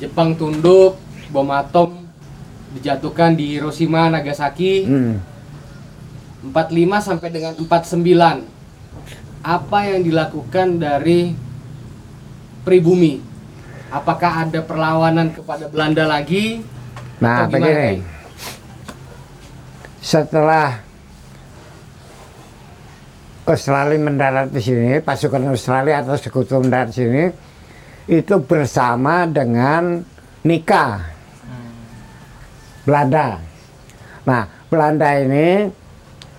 Jepang tunduk, bom atom dijatuhkan di Hiroshima, Nagasaki. Hmm. 45 sampai dengan 49. Apa yang dilakukan dari pribumi? Apakah ada perlawanan kepada Belanda lagi? Nah, begini. Setelah Australia mendarat di sini, pasukan Australia atau sekutu mendarat di sini, itu bersama dengan Nika Belanda. Nah, Belanda ini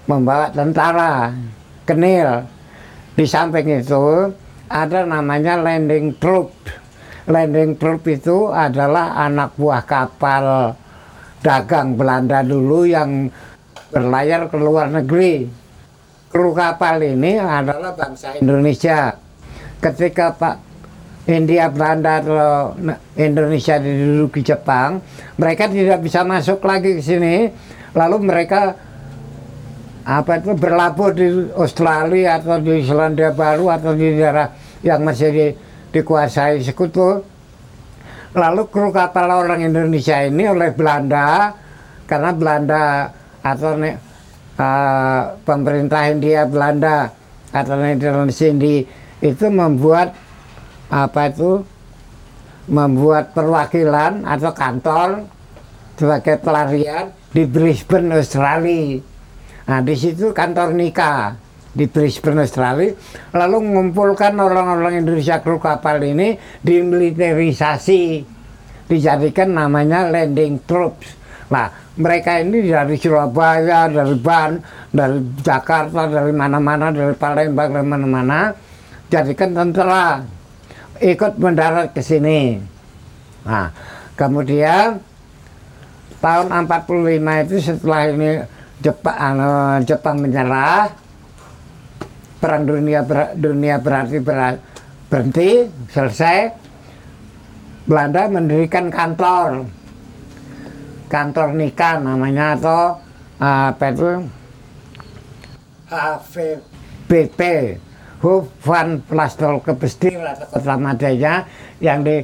membawa tentara kenil. Di samping itu ada namanya landing troop. Landing troop itu adalah anak buah kapal dagang Belanda dulu yang berlayar ke luar negeri. Kru kapal ini adalah bangsa Indonesia. Ketika Pak India Belanda atau Indonesia diduduki Jepang, mereka tidak bisa masuk lagi ke sini. Lalu mereka apa itu berlabuh di Australia atau di Selandia Baru atau di daerah yang masih di, dikuasai sekutu. Lalu kru kapal orang Indonesia ini oleh Belanda karena Belanda atau uh, pemerintah India Belanda atau Indonesia ini itu membuat apa itu membuat perwakilan atau kantor sebagai pelarian di Brisbane Australia. Nah di situ kantor nikah di Brisbane Australia lalu mengumpulkan orang-orang Indonesia kru kapal ini dimiliterisasi dijadikan namanya landing troops. Nah mereka ini dari Surabaya, dari Ban, dari Jakarta, dari mana-mana, dari Palembang, dari mana-mana jadikan tentara ikut mendarat ke sini. Nah, kemudian tahun 45 itu setelah ini Jepang, anu, Jepang menyerah, perang dunia ber, dunia berarti ber, berhenti, selesai. Belanda mendirikan kantor, kantor nikah namanya atau apa itu HVBP, Hof van Plastol Kebestir atau Kota Madaya yang di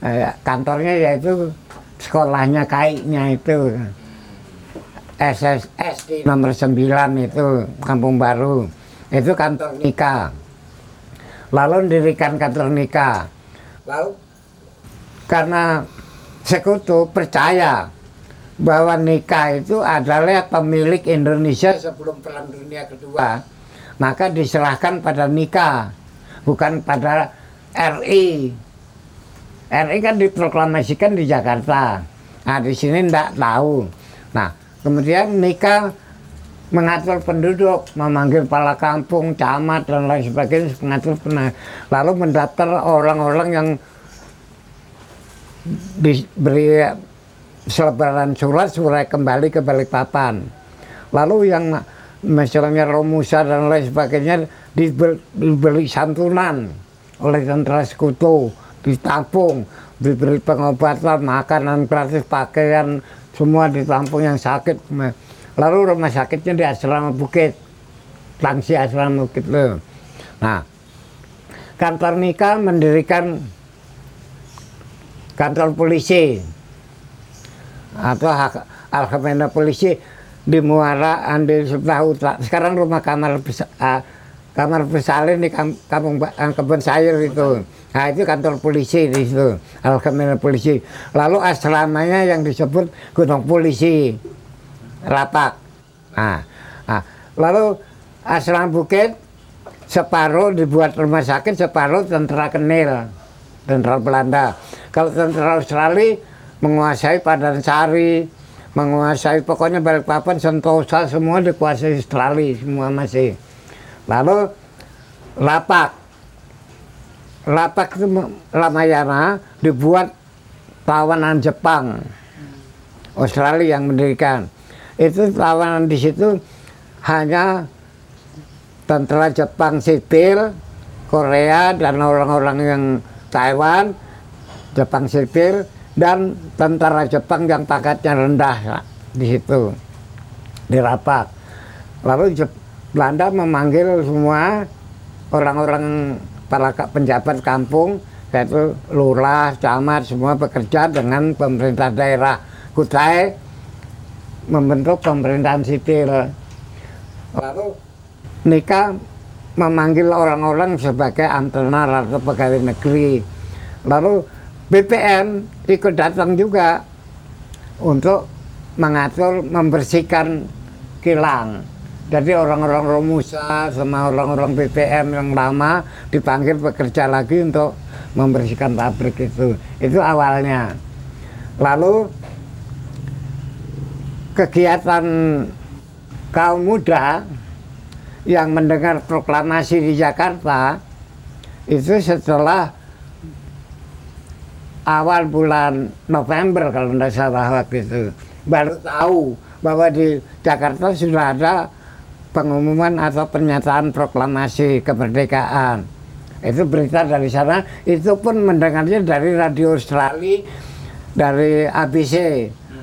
eh, kantornya yaitu sekolahnya kaiknya itu. SSS di nomor 9 itu Kampung Baru. Itu kantor nikah lalu mendirikan kantor nikah lalu karena sekutu percaya bahwa nikah itu adalah pemilik Indonesia sebelum Perang Dunia Kedua maka diserahkan pada nikah bukan pada RI RI kan diproklamasikan di Jakarta. Nah di sini tidak tahu. Nah kemudian nikah mengatur penduduk memanggil kepala kampung camat dan lain sebagainya mengatur pernah lalu mendaftar orang-orang yang diberi selebaran surat surat kembali ke Balikpapan. Lalu yang misalnya Romusa dan lain sebagainya diberi, diberi santunan oleh tentara sekutu ditampung diberi pengobatan makanan gratis pakaian semua ditampung yang sakit. Lalu rumah sakitnya di asrama bukit tangsi asrama bukit lo nah kantor nikah mendirikan kantor polisi atau Alhamdulillah polisi di Muara Andil sebelah utara. Sekarang rumah kamar uh, kamar bersalin di kampung uh, kebun sayur itu. Nah itu kantor polisi di situ, Alhamdulillah polisi. Lalu asramanya yang disebut Gunung Polisi, Rapak. Nah, nah lalu asrama Bukit separuh dibuat rumah sakit, separuh tentara Kenil, tentara Belanda. Kalau tentara Australia menguasai Padansari, menguasai pokoknya Balikpapan, Sentosa semua dikuasai Australia semua masih. Lalu Lapak, Lapak itu Ramayana dibuat tawanan Jepang, Australia yang mendirikan. Itu tawanan di situ hanya tentara Jepang sipil, Korea dan orang-orang yang Taiwan, Jepang sipil dan tentara Jepang yang pangkatnya rendah di situ di Rapak. Lalu Belanda memanggil semua orang-orang para penjabat kampung yaitu lurah, camat, semua bekerja dengan pemerintah daerah Kutai membentuk pemerintahan sipil. Lalu nikah memanggil orang-orang sebagai antenar atau pegawai negeri. Lalu BPM ikut datang juga untuk mengatur membersihkan kilang. Jadi orang-orang Romusa sama orang-orang BPM yang lama dipanggil bekerja lagi untuk membersihkan pabrik itu. Itu awalnya. Lalu kegiatan kaum muda yang mendengar proklamasi di Jakarta itu setelah awal bulan November kalau tidak salah waktu itu. Baru tahu bahwa di Jakarta sudah ada pengumuman atau pernyataan proklamasi kemerdekaan. Itu berita dari sana. Itu pun mendengarnya dari radio Australia dari ABC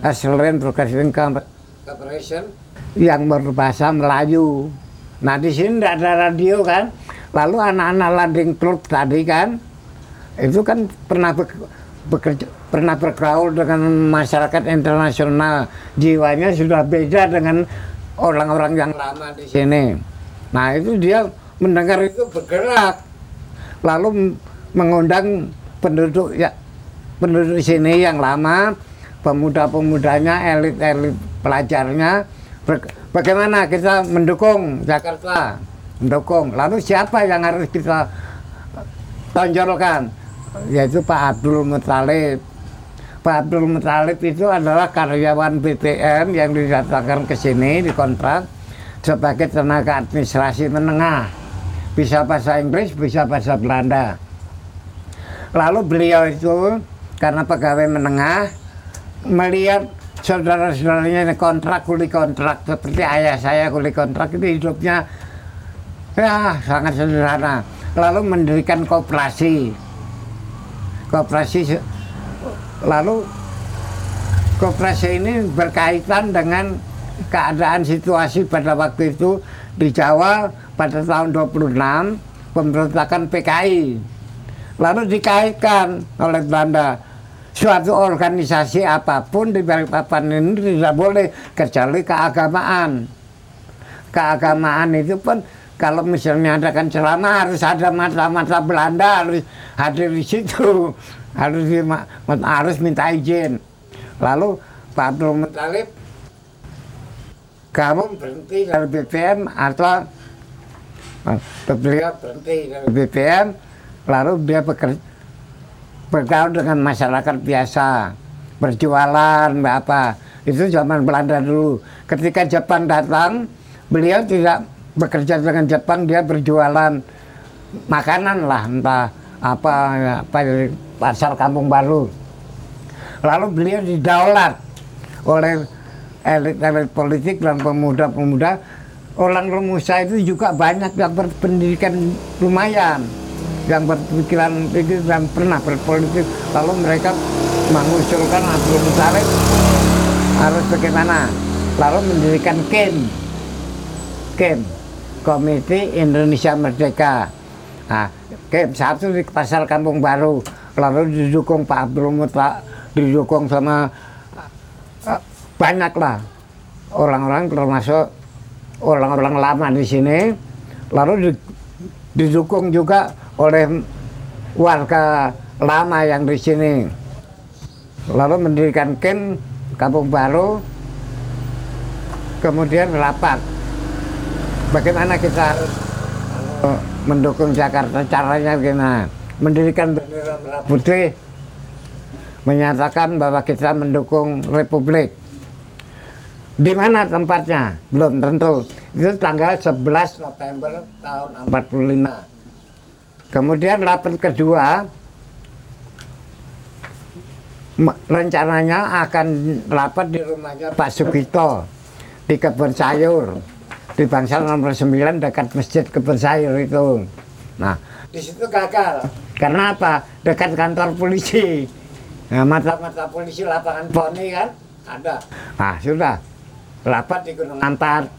Australian Broadcasting Corporation yang berbahasa Melayu. Nah di sini tidak ada radio kan? Lalu anak-anak landing club tadi kan? Itu kan pernah bekerja pernah bergaul dengan masyarakat internasional. Jiwanya sudah beda dengan orang-orang yang lama di sini. Nah itu dia mendengar itu bergerak. Lalu mengundang penduduk ya penduduk sini yang lama pemuda-pemudanya elit-elit pelajarnya bagaimana kita mendukung Jakarta? Mendukung. Lalu siapa yang harus kita tonjolkan yaitu Pak Abdul Muthalib Pak Abdul Muthalib itu adalah karyawan BPM yang didatangkan ke sini dikontrak sebagai tenaga administrasi menengah. Bisa bahasa Inggris bisa bahasa Belanda. Lalu beliau itu karena pegawai menengah melihat saudara-saudaranya kontrak kuli kontrak seperti ayah saya kuli kontrak itu hidupnya ya sangat sederhana. Lalu mendirikan koperasi koperasi lalu koperasi ini berkaitan dengan keadaan situasi pada waktu itu di Jawa pada tahun 26 pemberontakan PKI lalu dikaitkan oleh Belanda. Suatu organisasi apa pun di Balikpapan ini tidak boleh kecuali keagamaan. Keagamaan itu pun kalau misalnya adakan ceramah harus ada mata-mata Belanda harus hadir di situ. Harus harus minta izin. Lalu Pak Abdul Muthalib kamu berhenti dari BPM atau eh, beliau berhenti dari BPM lalu dia bekerja bergaul dengan masyarakat biasa berjualan apa. Itu zaman Belanda dulu. Ketika Jepang datang beliau tidak bekerja dengan Jepang dia berjualan makanan lah entah apa apa dari pasar Kampung Baru. Lalu beliau didaulat oleh elit-elit politik dan pemuda-pemuda. Orang Romusa itu juga banyak yang berpendidikan lumayan yang berpikiran pikir dan pernah berpolitik. Lalu mereka mengusulkan Abdul Muthalib harus bagaimana? Lalu mendirikan KEM. KEM Komite Indonesia Merdeka? Nah, KEM satu di Pasar Kampung Baru. Lalu didukung Pak Abdul Muthalib didukung sama eh, banyak lah. Orang-orang termasuk orang-orang lama di sini. Lalu di- didukung juga oleh warga lama yang di sini. Lalu mendirikan kem Kampung Baru. Kemudian rapat bagaimana kita eh, mendukung Jakarta? Caranya gimana? Mendirikan bendera menyatakan bahwa kita mendukung Republik. Di mana tempatnya? Belum tentu. Itu tanggal 11 November tahun 45 kemudian rapat kedua rencananya akan rapat di rumahnya Pak Sugito di kebun sayur di Bangsal nomor 9 dekat masjid kebun sayur itu. Nah di situ gagal. Karena apa? Dekat kantor polisi. Nah mata-mata polisi lapangan poni kan? Ada. Nah sudah. Rapat di Gunung Ampat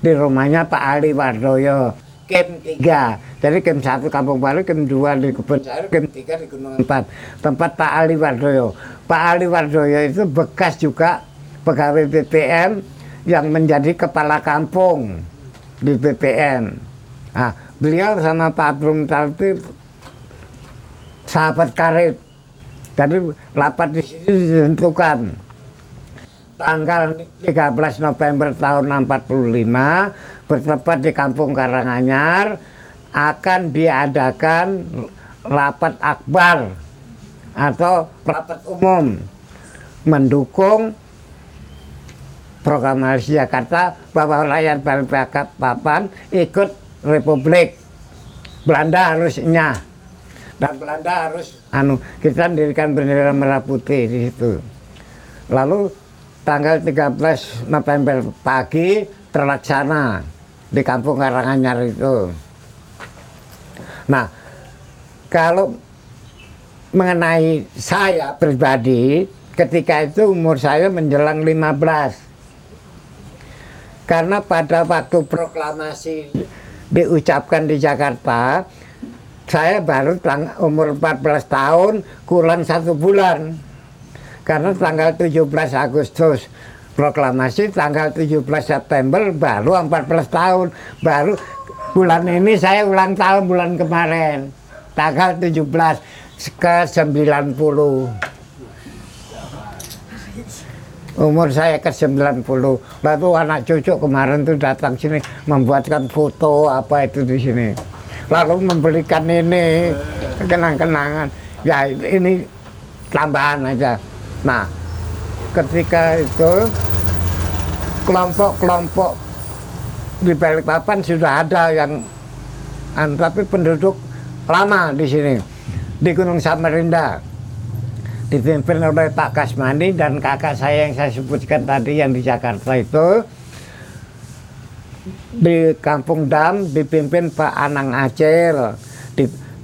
di rumahnya Pak Ali Wardoyo. Kem 3. Jadi Kem 1 Kampung Baru, Kem 2 di Kebun Sayur, Kem 3 di Gunung 4. Tempat Pak Ali Wardoyo. Pak Ali Wardoyo itu bekas juga pegawai BPM yang menjadi kepala kampung di BPM. Nah, beliau sama Pak Abdul Mutalib sahabat karib. Jadi rapat di sini ditentukan tanggal 13 November tahun 45 bertempat di Kampung Karanganyar akan diadakan rapat akbar atau rapat umum mendukung proklamasi Jakarta bahwa rakyat Balikpapan ikut Republik Belanda harus nyah dan Belanda harus anu kita mendirikan bendera merah putih di situ lalu tanggal 13 November pagi terlaksana di kampung Karanganyar itu. Nah, kalau mengenai saya pribadi, ketika itu umur saya menjelang 15. Karena pada waktu proklamasi diucapkan di Jakarta, saya baru umur 14 tahun kurang satu bulan. Karena tanggal 17 Agustus proklamasi tanggal 17 September baru 14 tahun. Baru bulan ini saya ulang tahun bulan kemarin tanggal 17 ke 90 umur saya ke 90 lalu anak cucu kemarin tuh datang sini membuatkan foto apa itu di sini. Lalu membelikan ini kenang-kenangan. Ya ini tambahan aja. Nah, ketika itu kelompok-kelompok di Balikpapan sudah ada yang tapi penduduk lama di sini di Gunung Samarinda dipimpin oleh Pak Kasmani dan kakak saya yang saya sebutkan tadi yang di Jakarta itu di Kampung Dam dipimpin Pak Anang Acil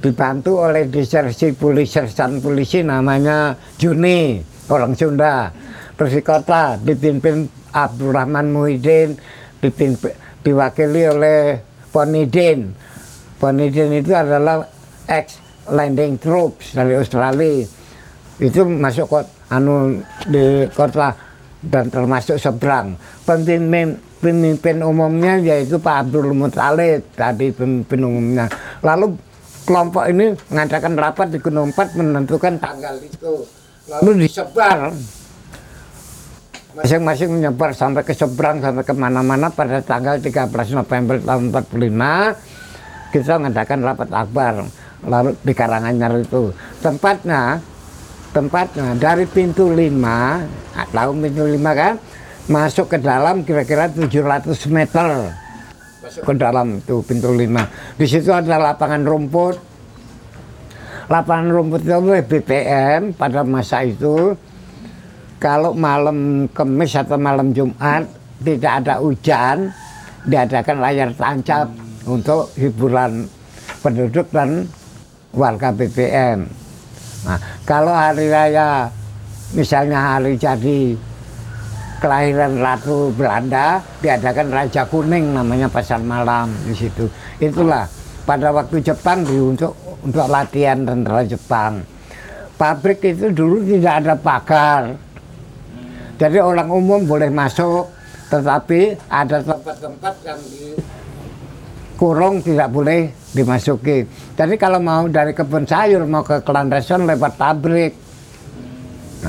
dibantu oleh disersi polisi polisi namanya Juni orang Sunda. Terus di kota dipimpin Abdurrahman Muhyiddin, dipimpin, diwakili oleh Ponidin. Ponidin itu adalah ex landing troops dari Australia. Itu masuk kota, anu di kota dan termasuk seberang. Pemimpin, pemimpin umumnya yaitu Pak Abdul Muthalib tadi pemimpin umumnya. Lalu kelompok ini mengadakan rapat di Gunung 4 menentukan tanggal itu. Lalu disebar. Masing-masing menyebar sampai ke seberang sampai ke mana-mana pada tanggal 13 November tahun 45 kita mengadakan rapat akbar lalu di Karanganyar itu. Tempatnya tempatnya dari pintu 5 tahu pintu 5 kan? Masuk ke dalam kira-kira 700 meter. Ke dalam itu pintu 5 di situ ada lapangan rumput. Lapangan rumput itu BPM pada masa itu. Kalau malam Kamis atau malam Jumat tidak ada hujan diadakan layar tancap untuk hiburan penduduk dan warga BPM. Nah, kalau hari raya misalnya hari jadi kelahiran Ratu Belanda diadakan Raja Kuning namanya pasar malam di situ. Itulah pada waktu Jepang diunjuk untuk latihan tentara Jepang. Pabrik itu dulu tidak ada pagar. Jadi orang umum boleh masuk, tetapi ada tempat-tempat yang dikurung tidak boleh dimasuki. Jadi kalau mau dari kebun sayur mau ke Kelandasan lewat pabrik.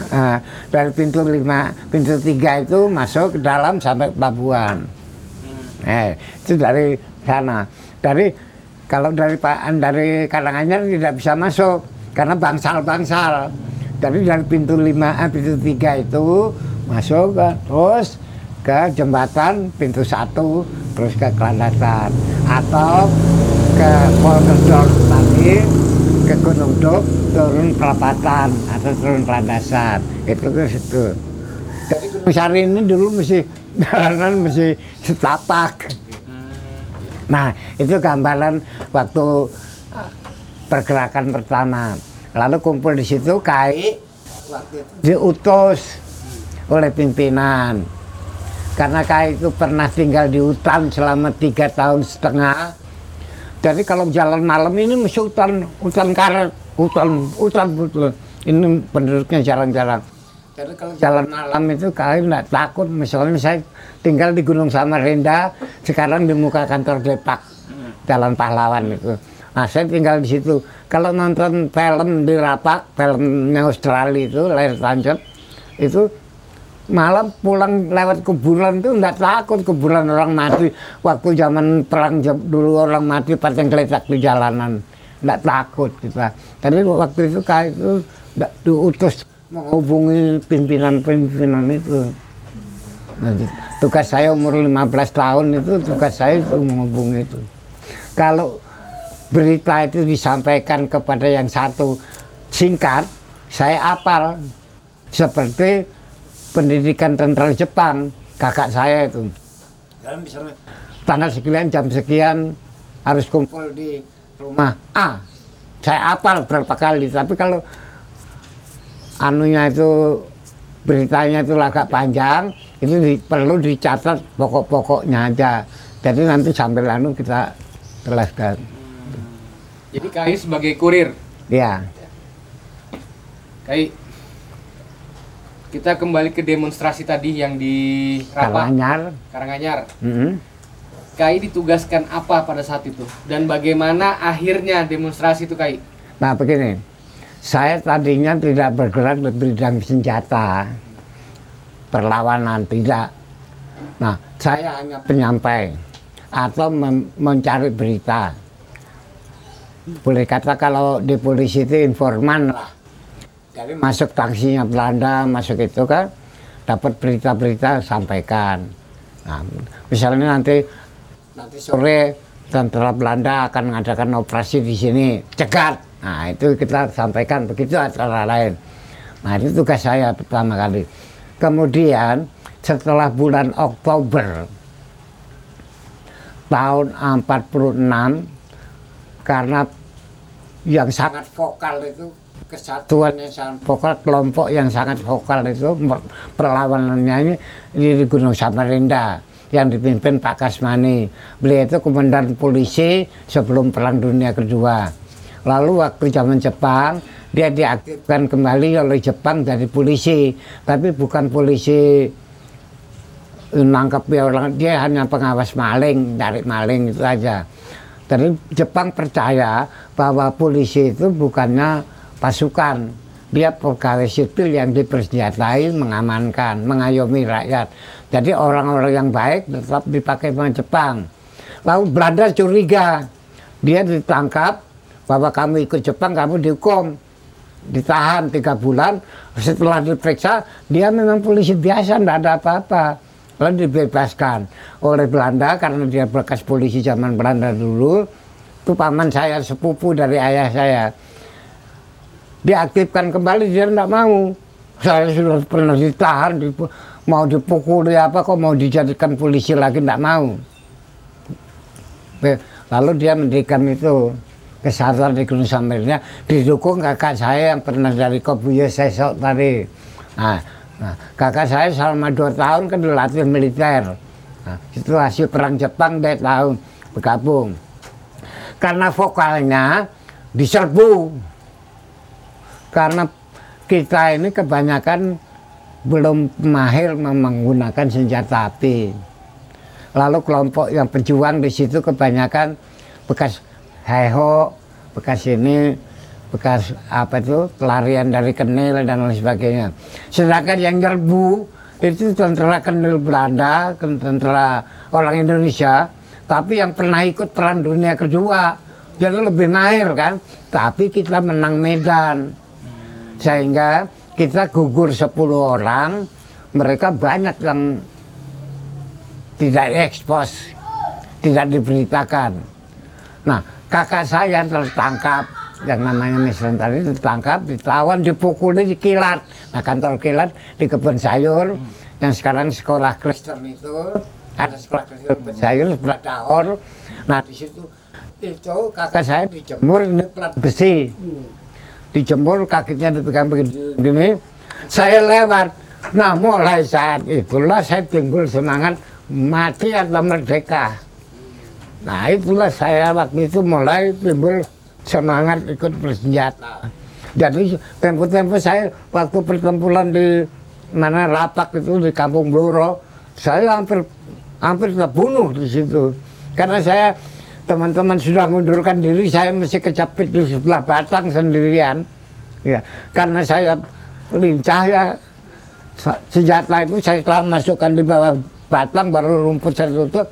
Nah, dari pintu lima, pintu tiga itu masuk ke dalam sampai pelabuhan. Eh, itu dari sana. Dari kalau dari Pak dari Karanganyar tidak bisa masuk karena bangsal-bangsal. Tapi dari pintu lima, eh, pintu tiga itu masuk ke, terus ke jembatan pintu satu terus ke Kelandatan atau ke Polkedor tadi ke Gunung Dok turun Perapatan atau turun Landasan itu ke situ. Jadi Gunung Sari ini dulu mesti jalanan mesti setapak. Nah, itu gambaran waktu uh, pergerakan pertama. Lalu kumpul di situ kai diutus oleh pimpinan. Karena kai itu pernah tinggal di hutan selama tiga tahun setengah, Jadi kalau jalan malam ini mesti hutan, hutan karet, hutan, hutan betul. Ini penduduknya jarang-jarang. Jadi kalau jalan malam itu kalian nggak takut. Misalnya saya tinggal di Gunung Samarinda, sekarang di muka kantor Depak, Jalan Pahlawan itu. Nah saya tinggal di situ. Kalau nonton film di Rapak, filmnya Australia itu, Layar Tancap, itu malam pulang lewat kuburan tuh nggak takut kuburan orang mati. Waktu zaman perang dulu orang mati pateng geletak di jalanan. Nggak takut kita. Tapi waktu itu kayak itu nggak diutus menghubungi pimpinan-pimpinan itu. Nanti, tugas saya umur 15 tahun itu tugas saya itu menghubungi itu. Kalau berita itu disampaikan kepada yang satu singkat saya apal. Seperti pendidikan tentara Jepang kakak saya itu. Tanggal sekian jam sekian harus kumpul di rumah A. Saya apal berapa kali tapi kalau anunya itu beritanya itu agak panjang itu di- perlu dicatat pokok-pokoknya aja. Jadi nanti sambil anu kita jelaskan. Jadi KAI sebagai kurir. ya KAI kita kembali ke demonstrasi tadi yang di Rapak, Karanganyar Karanganyar. Mm-mm. KAI ditugaskan apa pada saat itu? Dan bagaimana akhirnya demonstrasi itu KAI? Nah begini, saya tadinya tidak bergerak di bidang senjata, perlawanan tidak. Nah saya hanya penyampai atau mencari berita. Boleh kata kalau di polisi itu informan lah. Jadi masuk taksinya Belanda, masuk itu kan, dapat berita-berita sampaikan. Nah, misalnya nanti nanti sore tentara Belanda akan mengadakan operasi di sini, cegat. Nah, itu kita sampaikan begitu acara lain. Nah, itu tugas saya pertama kali. Kemudian setelah bulan Oktober tahun 46 karena yang sangat vokal itu kesatuan yang sangat vokal kelompok yang sangat vokal itu perlawanannya ini di Gunung Samarinda yang dipimpin Pak Kasmani. Beliau itu komandan polisi sebelum perang dunia kedua. Lalu waktu zaman Jepang dia diaktifkan kembali oleh Jepang jadi polisi. Tapi bukan polisi nangkep dia orang dia hanya pengawas maling dari maling itu aja tapi Jepang percaya bahwa polisi itu bukannya pasukan. Dia pegawai sipil yang dipersenjatai mengamankan mengayomi rakyat. Jadi orang-orang yang baik tetap dipakai sama Jepang. Lalu Belanda curiga. Dia ditangkap bahwa kamu ikut Jepang kamu dihukum. Ditahan tiga bulan. Setelah diperiksa dia memang polisi biasa tidak ada apa-apa. Lalu dibebaskan oleh Belanda karena dia bekas polisi zaman Belanda dulu. Itu paman saya sepupu dari ayah saya diaktifkan kembali dia tidak mau. Saya sudah pernah ditahan dipu- mau dipukuli apa kok mau dijadikan polisi lagi tidak mau. Lalu dia mendirikan itu kesatuan di Gunung Samarinda didukung kakak saya yang pernah dari Kobuya Sesok tadi. Nah, nah, kakak saya selama dua tahun kan dilatih militer. Nah, situasi perang Jepang dia tahun bergabung. Karena vokalnya diserbu karena kita ini kebanyakan belum mahir menggunakan senjata api. Lalu kelompok yang pejuang di situ kebanyakan bekas heho, bekas ini, bekas apa itu pelarian dari kenil dan lain sebagainya. Sedangkan yang nyerbu itu tentara kenil Belanda, tentara orang Indonesia, tapi yang pernah ikut perang dunia kedua, jadi lebih mahir kan. Tapi kita menang Medan sehingga kita gugur 10 orang mereka banyak yang tidak ekspos tidak diberitakan nah kakak saya tertangkap yang namanya Misran tadi ditangkap, ditawan, dipukuli, dikilat. Nah kantor kilat di kebun sayur, yang sekarang sekolah Kristen itu, ada sekolah Kristen kebun sayur, sebelah Daor. Nah di situ, itu kakak saya dijemur ini plat besi dijemur kakinya dipegang begini saya lewat nah mulai saat itulah saya timbul semangat mati atau merdeka Nah itulah saya waktu itu mulai timbul semangat ikut bersenjata. Jadi tempo-tempo saya waktu pertempuran di mana lapak itu di Kampung Bluro, saya hampir hampir terbunuh di situ. Karena saya teman-teman sudah mundurkan diri, saya masih kecapit di sebelah batang sendirian. Ya, karena saya lincah ya senjata itu saya telah masukkan di bawah batang baru rumput saya tutup.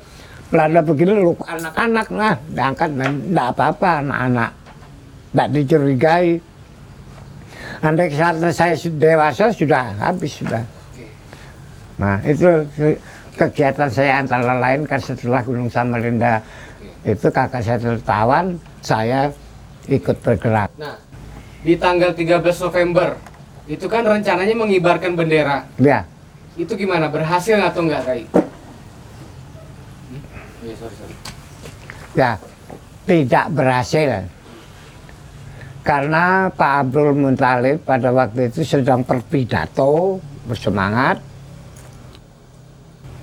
Belanda begini lu anak-anak lah diangkat dan tidak apa-apa anak-anak tidak dicurigai. Andai saat saya dewasa sudah habis sudah. Nah itu ke- kegiatan saya antara lain kan setelah Gunung Samarinda itu kakak saya tertawan, saya ikut bergerak. Nah, di tanggal 13 November itu kan rencananya mengibarkan bendera. Ya, Itu gimana? Berhasil atau enggak, Kai? Hmm? Sorry, sorry. ya tidak berhasil. Karena Pak Abdul Muntalib pada waktu itu sedang berpidato bersemangat.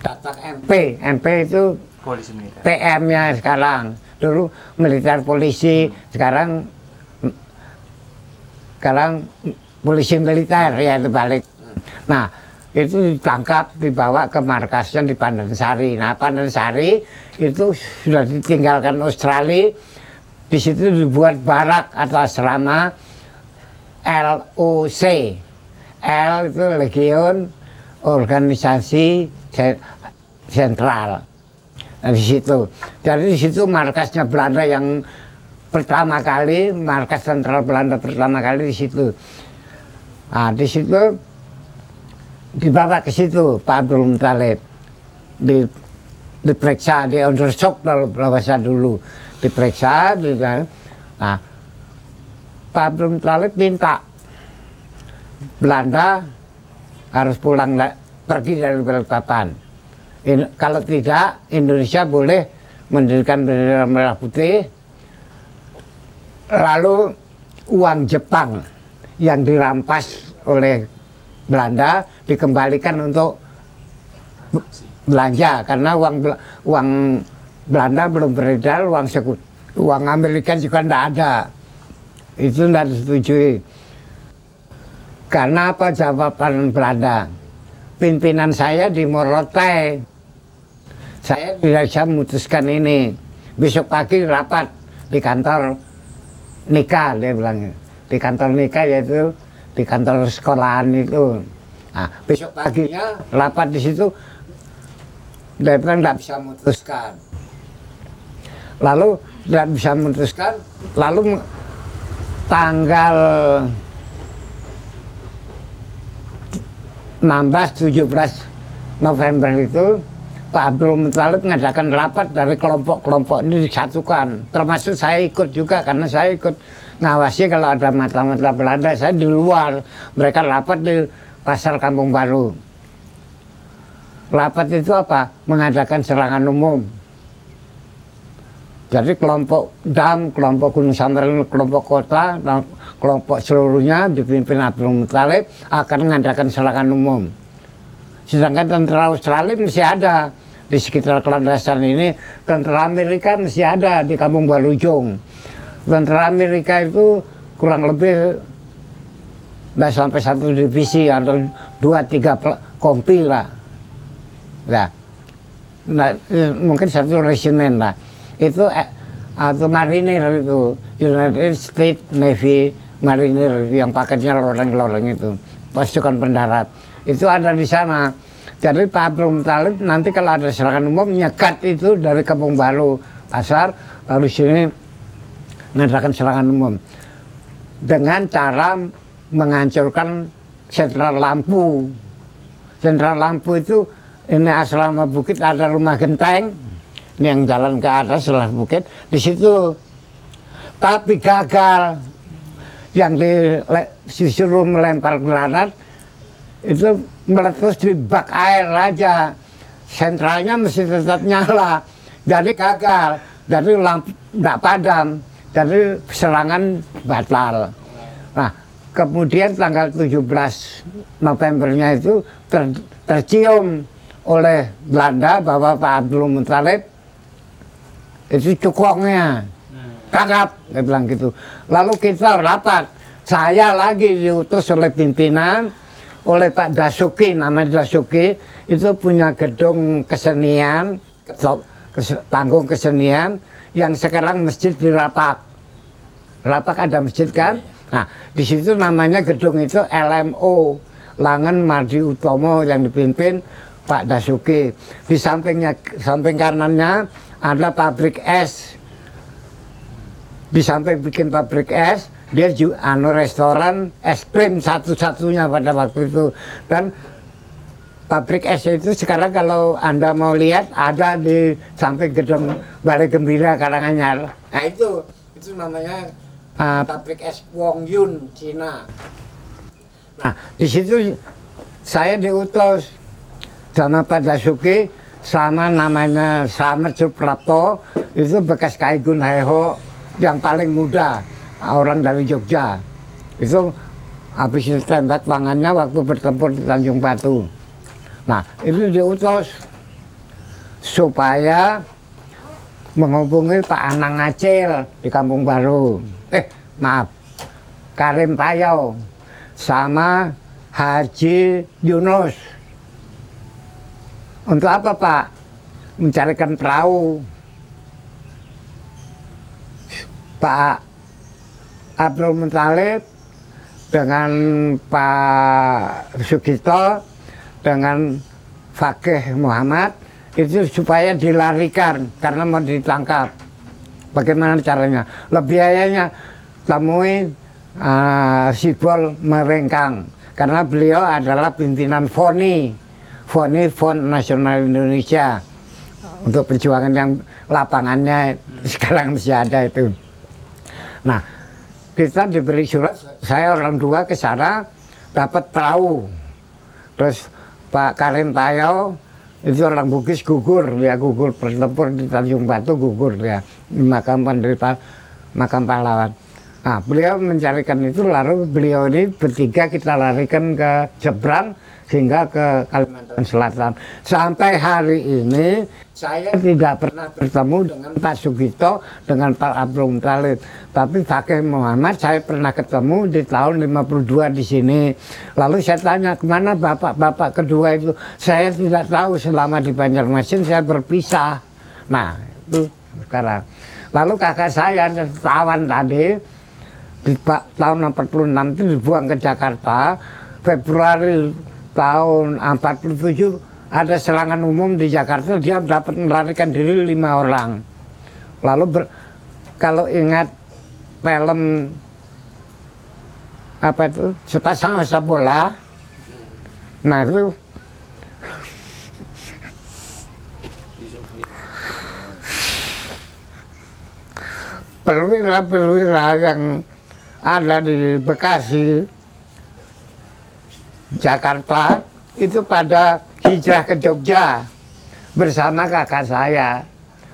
Datang MP, MP itu Polisi. PM-nya sekarang. Dulu militer polisi, sekarang sekarang polisi militer ya itu balik. Nah, itu ditangkap dibawa ke markasnya di Pandansari. Nah, Pandansari itu sudah ditinggalkan Australia. Di situ dibuat barak atau asrama LOC. L itu Legion Organisasi Se- Sentral. Di situ. Di situ markasnya Belanda yang pertama kali, markas sentral Belanda pertama kali di situ. Nah, di situ dibawa ke situ Pak Abdul Muttalib. Di, diperiksa, di undershock kalau bahasa dulu. Diperiksa, di, nah, Pak Abdul Muttalib minta Belanda harus pulang la- pergi dari Balikpapan. In- kalau tidak, Indonesia boleh mendirikan bendera merah putih. Lalu uang Jepang yang dirampas oleh Belanda dikembalikan untuk be- belanja karena uang uang Belanda belum beredar, uang sekut, uang Amerika juga tidak ada. Itu tidak disetujui. Karena apa jawaban Belanda? Pimpinan saya di Morotai. Saya tidak bisa memutuskan ini. Besok pagi rapat di kantor nikah dia bilang. Di kantor nikah yaitu di kantor sekolahan itu. Nah, besok paginya rapat di situ. Dia bilang tidak bisa memutuskan. Lalu tidak bisa memutuskan. Lalu tanggal 16-17 November itu Pak Abdul Muttalib mengadakan rapat dari kelompok-kelompok ini disatukan. Termasuk saya ikut juga karena saya ikut ngawasi kalau ada mata-mata Belanda. Saya di luar. Mereka rapat di pasar Kampung Baru. Rapat itu apa? Mengadakan serangan umum. Jadi kelompok DAM, kelompok Gunung Samarinda, kelompok kota, kelompok seluruhnya dipimpin Abdul Muttalib akan mengadakan serangan umum. Sedangkan tentara Australia masih ada di sekitar kelandasan ini, tentara Amerika masih ada di Kampung Balujung. Tentara Amerika itu kurang lebih nggak sampai satu divisi atau dua tiga kompi lah. Nah, nah, eh, mungkin satu resimen lah. Itu eh, atau marinir itu United States Navy marinir yang paketnya loreng-loreng itu. Pasukan pendarat. Itu ada di sana. Jadi Pak Abdul Muttalib nanti kalau ada serangan umum nyekat itu dari Kampung Baru pasar lalu sini mengadakan serangan umum. Dengan cara menghancurkan sentral lampu. Sentral lampu itu ini asrama bukit ada rumah genteng. Ini yang jalan ke atas setelah bukit. Di situ tapi gagal yang di- disuruh melempar granat itu meletus di bak air aja. Sentralnya mesti tetap nyala. Jadi gagal. Jadi lampu tidak padam. Jadi serangan batal. Nah kemudian tanggal 17 Novembernya itu ter- tercium oleh Belanda bahwa Pak Abdul Muttalib itu cukongnya tangkap dia bilang gitu. Lalu kita rapat. Saya lagi diutus oleh pimpinan oleh Pak Dasuki namanya Dasuki. Itu punya gedung kesenian panggung kesenian yang sekarang masjid di Rapak Rapak ada masjid kan? Nah di situ namanya gedung itu LMO Langen Mardi Utomo yang dipimpin Pak Dasuki. Di sampingnya samping kanannya ada pabrik es di samping bikin pabrik es dia juga anu restoran es krim satu-satunya pada waktu itu. Dan pabrik es itu sekarang kalau anda mau lihat ada di samping gedung Balai Gembira Karanganyar. Nah itu itu namanya uh, pabrik es Wong Yun Cina. Nah di situ saya diutus sama Pak Dasuki sama namanya Slamet Suprapto itu bekas Kaigun Heho yang paling muda orang dari Jogja itu habis itu tembak tangannya waktu bertempur di Tanjung Batu nah itu diutus supaya menghubungi Pak Anang Acil di Kampung Baru eh maaf Karim Payau sama Haji Yunus untuk apa Pak? Mencarikan perahu. Pak Abdul Muthalib dengan Pak Sugito dengan Fakih Muhammad itu supaya dilarikan karena mau ditangkap. Bagaimana caranya? Lebih biayanya temui uh, Sibol Merengkang karena beliau adalah pimpinan FONI, FONI Fond Nasional Indonesia untuk perjuangan yang lapangannya sekarang masih ada itu. Nah, kita diberi surat, saya orang tua ke sana dapat perahu. Terus Pak Karim Tayau itu orang Bugis gugur, dia gugur bertempur di Tanjung Batu gugur dia di makam penderita makam pahlawan. Nah, beliau mencarikan itu lalu beliau ini bertiga kita larikan ke seberang sehingga ke Kalimantan Selatan. Sampai hari ini saya tidak pernah bertemu dengan Pak Sugito, dengan Pak Abdul Muthalib. Tapi Fakih Muhammad saya pernah ketemu di tahun 52 di sini. Lalu saya tanya ke mana bapak-bapak kedua itu. Saya tidak tahu selama di Banjarmasin saya berpisah. Nah itu sekarang. Lalu kakak saya tawan tadi di tahun 46 itu dibuang ke Jakarta. Februari tahun 47 ada serangan umum di Jakarta dia dapat melarikan diri lima orang. Lalu ber- kalau ingat film apa itu? Sepasang masa bola nah itu perwira-perwira yang ada di Bekasi Jakarta itu pada hijrah ke Jogja bersama kakak saya.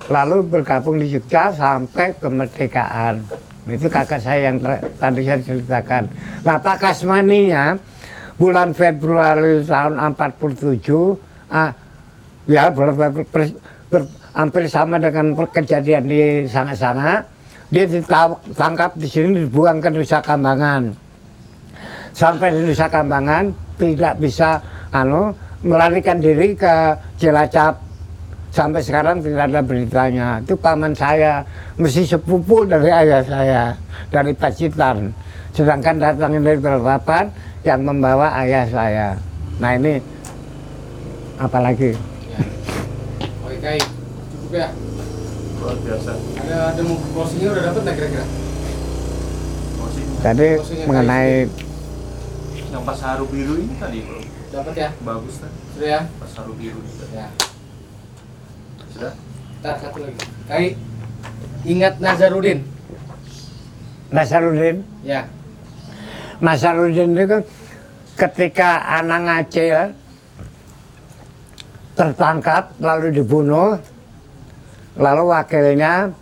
Lalu bergabung di Jogja sampai kemerdekaan. Itu kakak saya yang tadi saya ceritakan. Nah Pak Kasmaninya bulan Februari tahun 47, ah, ya ber, ber- ber- ber- hampir sama dengan kejadian di sana-sana. Dia ditangkap di sini dibuang ke Nusa Kambangan sampai di Nusa Kambangan tidak bisa anu melarikan diri ke Cilacap sampai sekarang tidak ada beritanya itu paman saya mesti sepupu dari ayah saya dari Pacitan sedangkan datang dari Balikpapan yang membawa ayah saya nah ini apalagi Ya. Oke, Kai. Cukup ya. luar biasa Ada ada mau closingnya udah dapet nggak kira-kira? tadi mengenai yang pas haru biru ini tadi bro Dapat ya? bagus kan Sudah ya? pas haru biru ini tadi. Ya. sudah satu lagi. Kai. Ingat Nazarudin. Nasaruddin Ya. Nasaruddin itu kan ketika anak Aceh tertangkap lalu dibunuh lalu wakilnya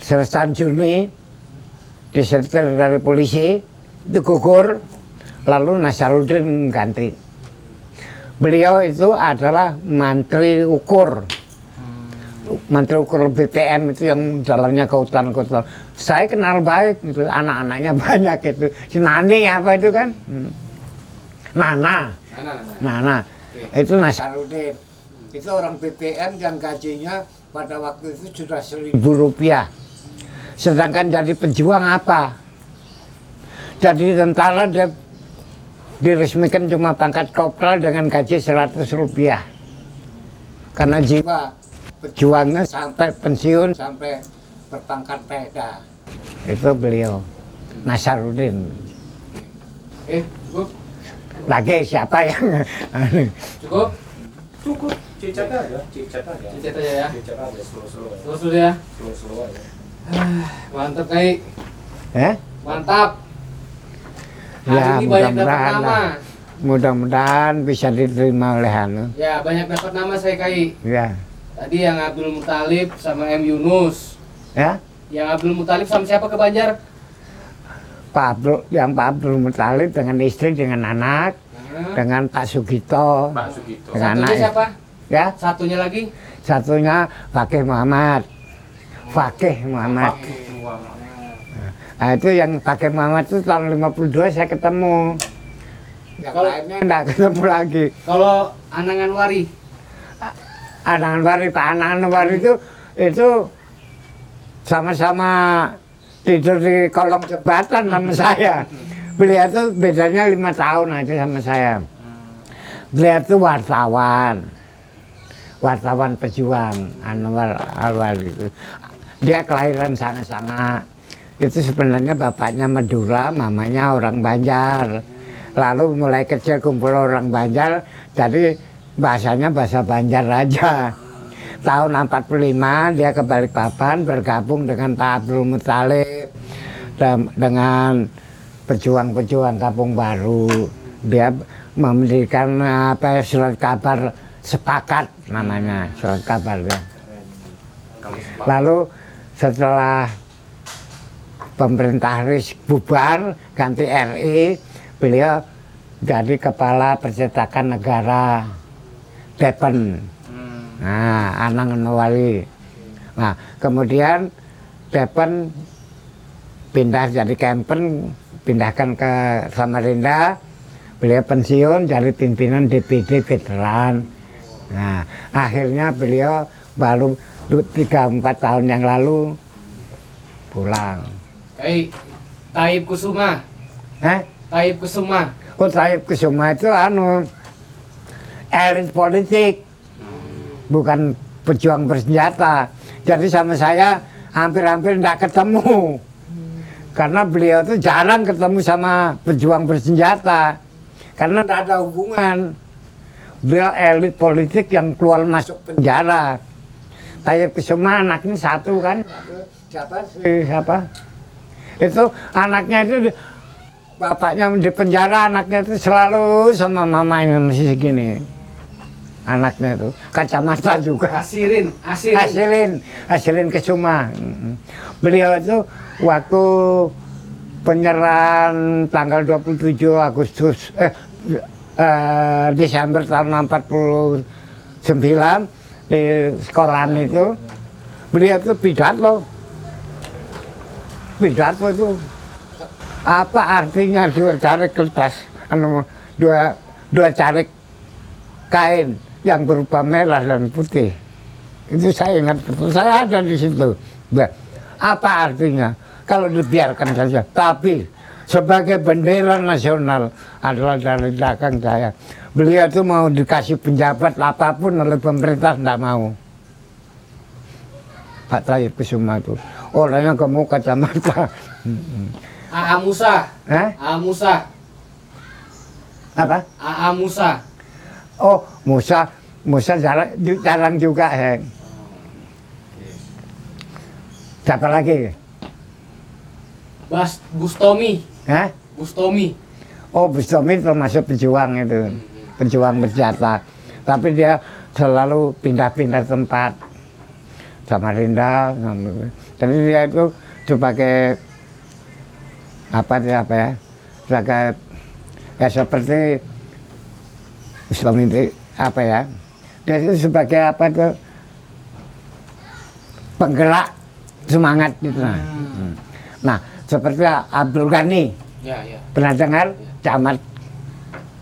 Sersan Juni disetir dari polisi itu gugur lalu Nasaruddin ganti beliau itu adalah mantri ukur menteri ukur BPM itu yang jalannya ke hutan ke hutan. Saya kenal baik itu anak-anaknya banyak itu. Si Nani apa itu kan? Hmm. Nana? Nana. Itu Nasarudin. Itu orang BPM yang gajinya pada waktu itu sudah seribu rupiah. Sedangkan jadi pejuang apa? Jadi tentara dia diresmikan cuma pangkat kopral dengan gaji 100 rupiah. Karena jiwa pejuangnya sampai pensiun sampai berpangkat peda. Itu beliau Nasarudin. Eh, cukup? Lagi siapa yang Cukup? Cukup. Cicat aja. Cicat aja. Cicat aja ya. Cicat aja. Slow slow. Terus dulu ya. Slow slow aja. Mantap, Kai. ya? Mantap. Hari Ya, ini banyak dapat mudah-mudahan nama. lah. Mudah-mudahan bisa diterima oleh Anu. Ya, banyak dapat nama saya, Kai. Ya. Tadi yang Abdul Mutalib sama M Yunus. Ya. Yang Abdul Mutalib sama siapa ke Banjar? Pak Abdul, yang Pak Abdul Mutalib dengan istri, dengan anak, Nah, dengan Pak Sugito, Pak Sugito. Dengan satunya anak. siapa? ya. Satunya lagi? Satunya Fakih Muhammad. Fakih Muhammad. Pak Muhammad. Nah, itu yang Fakih Muhammad itu tahun 52 saya ketemu. Yang Kalau- lainnya enggak ketemu lagi. Kalau Anangan Wari. Anangan Wari, Pak Anangan Wari itu itu sama-sama tidur di kolong jembatan sama saya. Beliau itu bedanya lima tahun aja sama saya. Beliau itu wartawan, wartawan pejuang Anwar Alwar itu. Dia kelahiran sana-sana. Itu sebenarnya bapaknya Madura, mamanya orang Banjar. Lalu mulai kecil kumpul orang Banjar, jadi bahasanya bahasa Banjar aja. Tahun 45 dia ke Balikpapan bergabung dengan Pak Abdul dan- dengan pejuang-pejuang Kampung Baru. Dia mendirikan apa surat kabar sepakat namanya surat kabar ya. Lalu setelah pemerintah RIS bubar ganti RI, beliau jadi kepala percetakan negara Depen. Hmm. Nah, Anang Nawali. Nah, kemudian Depen pindah jadi Kempen, pindahkan ke Samarinda. Beliau pensiun jadi pimpinan DPD veteran. Nah, akhirnya beliau baru 3-4 tahun yang lalu pulang. Kai Taib Kusuma. Eh? Taib Kusuma. Oh, Taib Kusuma itu anu elit politik, bukan pejuang bersenjata. Jadi sama saya hampir-hampir tidak ketemu. Karena beliau itu jarang ketemu sama pejuang bersenjata. Karena tidak ada hubungan. Beliau elit politik yang keluar masuk penjara. Tayyip Kusuma anaknya satu kan. Siapa sih? Siapa? Itu anaknya itu bapaknya di penjara, anaknya itu selalu sama mamanya masih segini. Anaknya itu kacamata juga. Asirin, Asirin. Hasilin, hasilin Kesuma. Beliau itu waktu penyerahan tanggal 27 Agustus eh, eh, Desember tahun 49 di sekolahan itu beliau itu pidato pidato itu? Apa artinya dua carik kertas? Anu dua dua carik kain yang berupa merah dan putih. Itu saya ingat betul. Saya ada di situ. Bah, apa artinya? Kalau dibiarkan saja. Tapi sebagai bendera nasional adalah dari belakang saya. Beliau itu mau dikasih penjabat apa pun oleh pemerintah tidak mau. Pak Tayyip Kusuma itu orangnya kamu kacamata AA Musa. eh AA Musa. apa AA Musa. oh Musa Musa jarang, jarang juga eh. siapa lagi Bas Bustomi. eh Bustomi. Oh, Bustomi termasuk pejuang itu, pejuang bersenjata. Tapi dia selalu pindah-pindah tempat. Samarinda, jadi dia itu sebagai apa dia apa ya, sebagai ya seperti Islam itu apa ya, dia itu sebagai apa itu penggerak semangat gitu. Nah, Hmm. nah seperti Abdul Ghani, Ya, ya. pernah dengar camat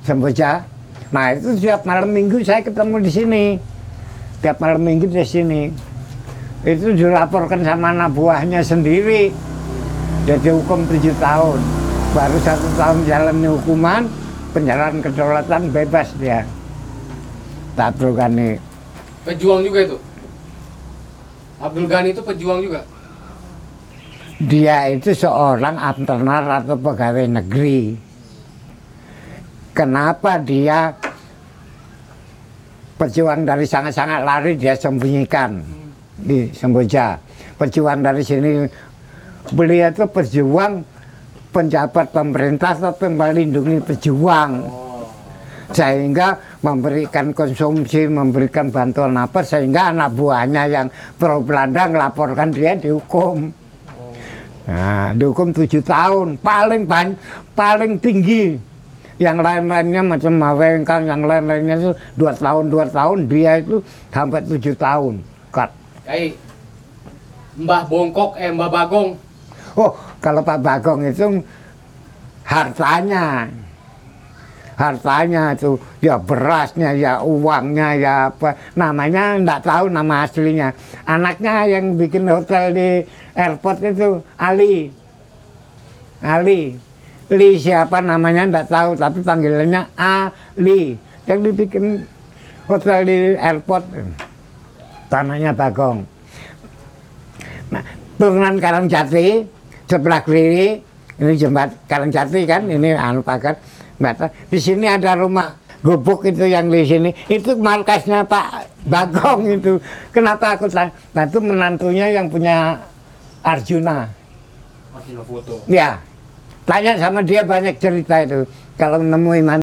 Semboja. Nah itu setiap malam minggu saya ketemu di sini, tiap malam minggu di sini. Itu dilaporkan sama anak buahnya sendiri. Jadi hukum tujuh tahun, baru satu tahun jalani hukuman, penjarahan kedaulatan bebas dia. Abdul Ghani. Pejuang juga itu. Abdul Ghani itu pejuang juga. Dia itu seorang antenar atau pegawai negeri. Kenapa dia pejuang dari sangat-sangat lari dia sembunyikan di Semboja. Pejuang dari sini beliau itu pejuang penjabat pemerintah tapi melindungi pejuang sehingga memberikan konsumsi, memberikan bantuan apa sehingga anak buahnya yang pro Belanda melaporkan dia dihukum. Nah, dihukum tujuh tahun, paling ban, paling tinggi. Yang lain-lainnya macam Mawengkang, yang lain-lainnya itu dua tahun, dua tahun, dia itu sampai tujuh tahun. Kayak Mbah Bongkok, eh Mbah Bagong. Oh, kalau Pak Bagong itu hartanya, hartanya itu ya berasnya, ya uangnya, ya apa namanya enggak tahu nama aslinya. Anaknya yang bikin hotel di airport itu Ali, Ali, Li siapa namanya enggak tahu, tapi panggilannya Ali. Yang dibikin hotel di airport, tanahnya Bagong. Nah, turunan Karangjati sebelah kiri ini jembat Karangjati kan ini anu pagar batas. Di sini ada rumah gubuk itu yang di sini itu markasnya Pak Bagong itu. Kenapa aku tanya? Nah itu menantunya yang punya Arjuna. Masih foto. Ya, tanya sama dia banyak cerita itu. Kalau nemuin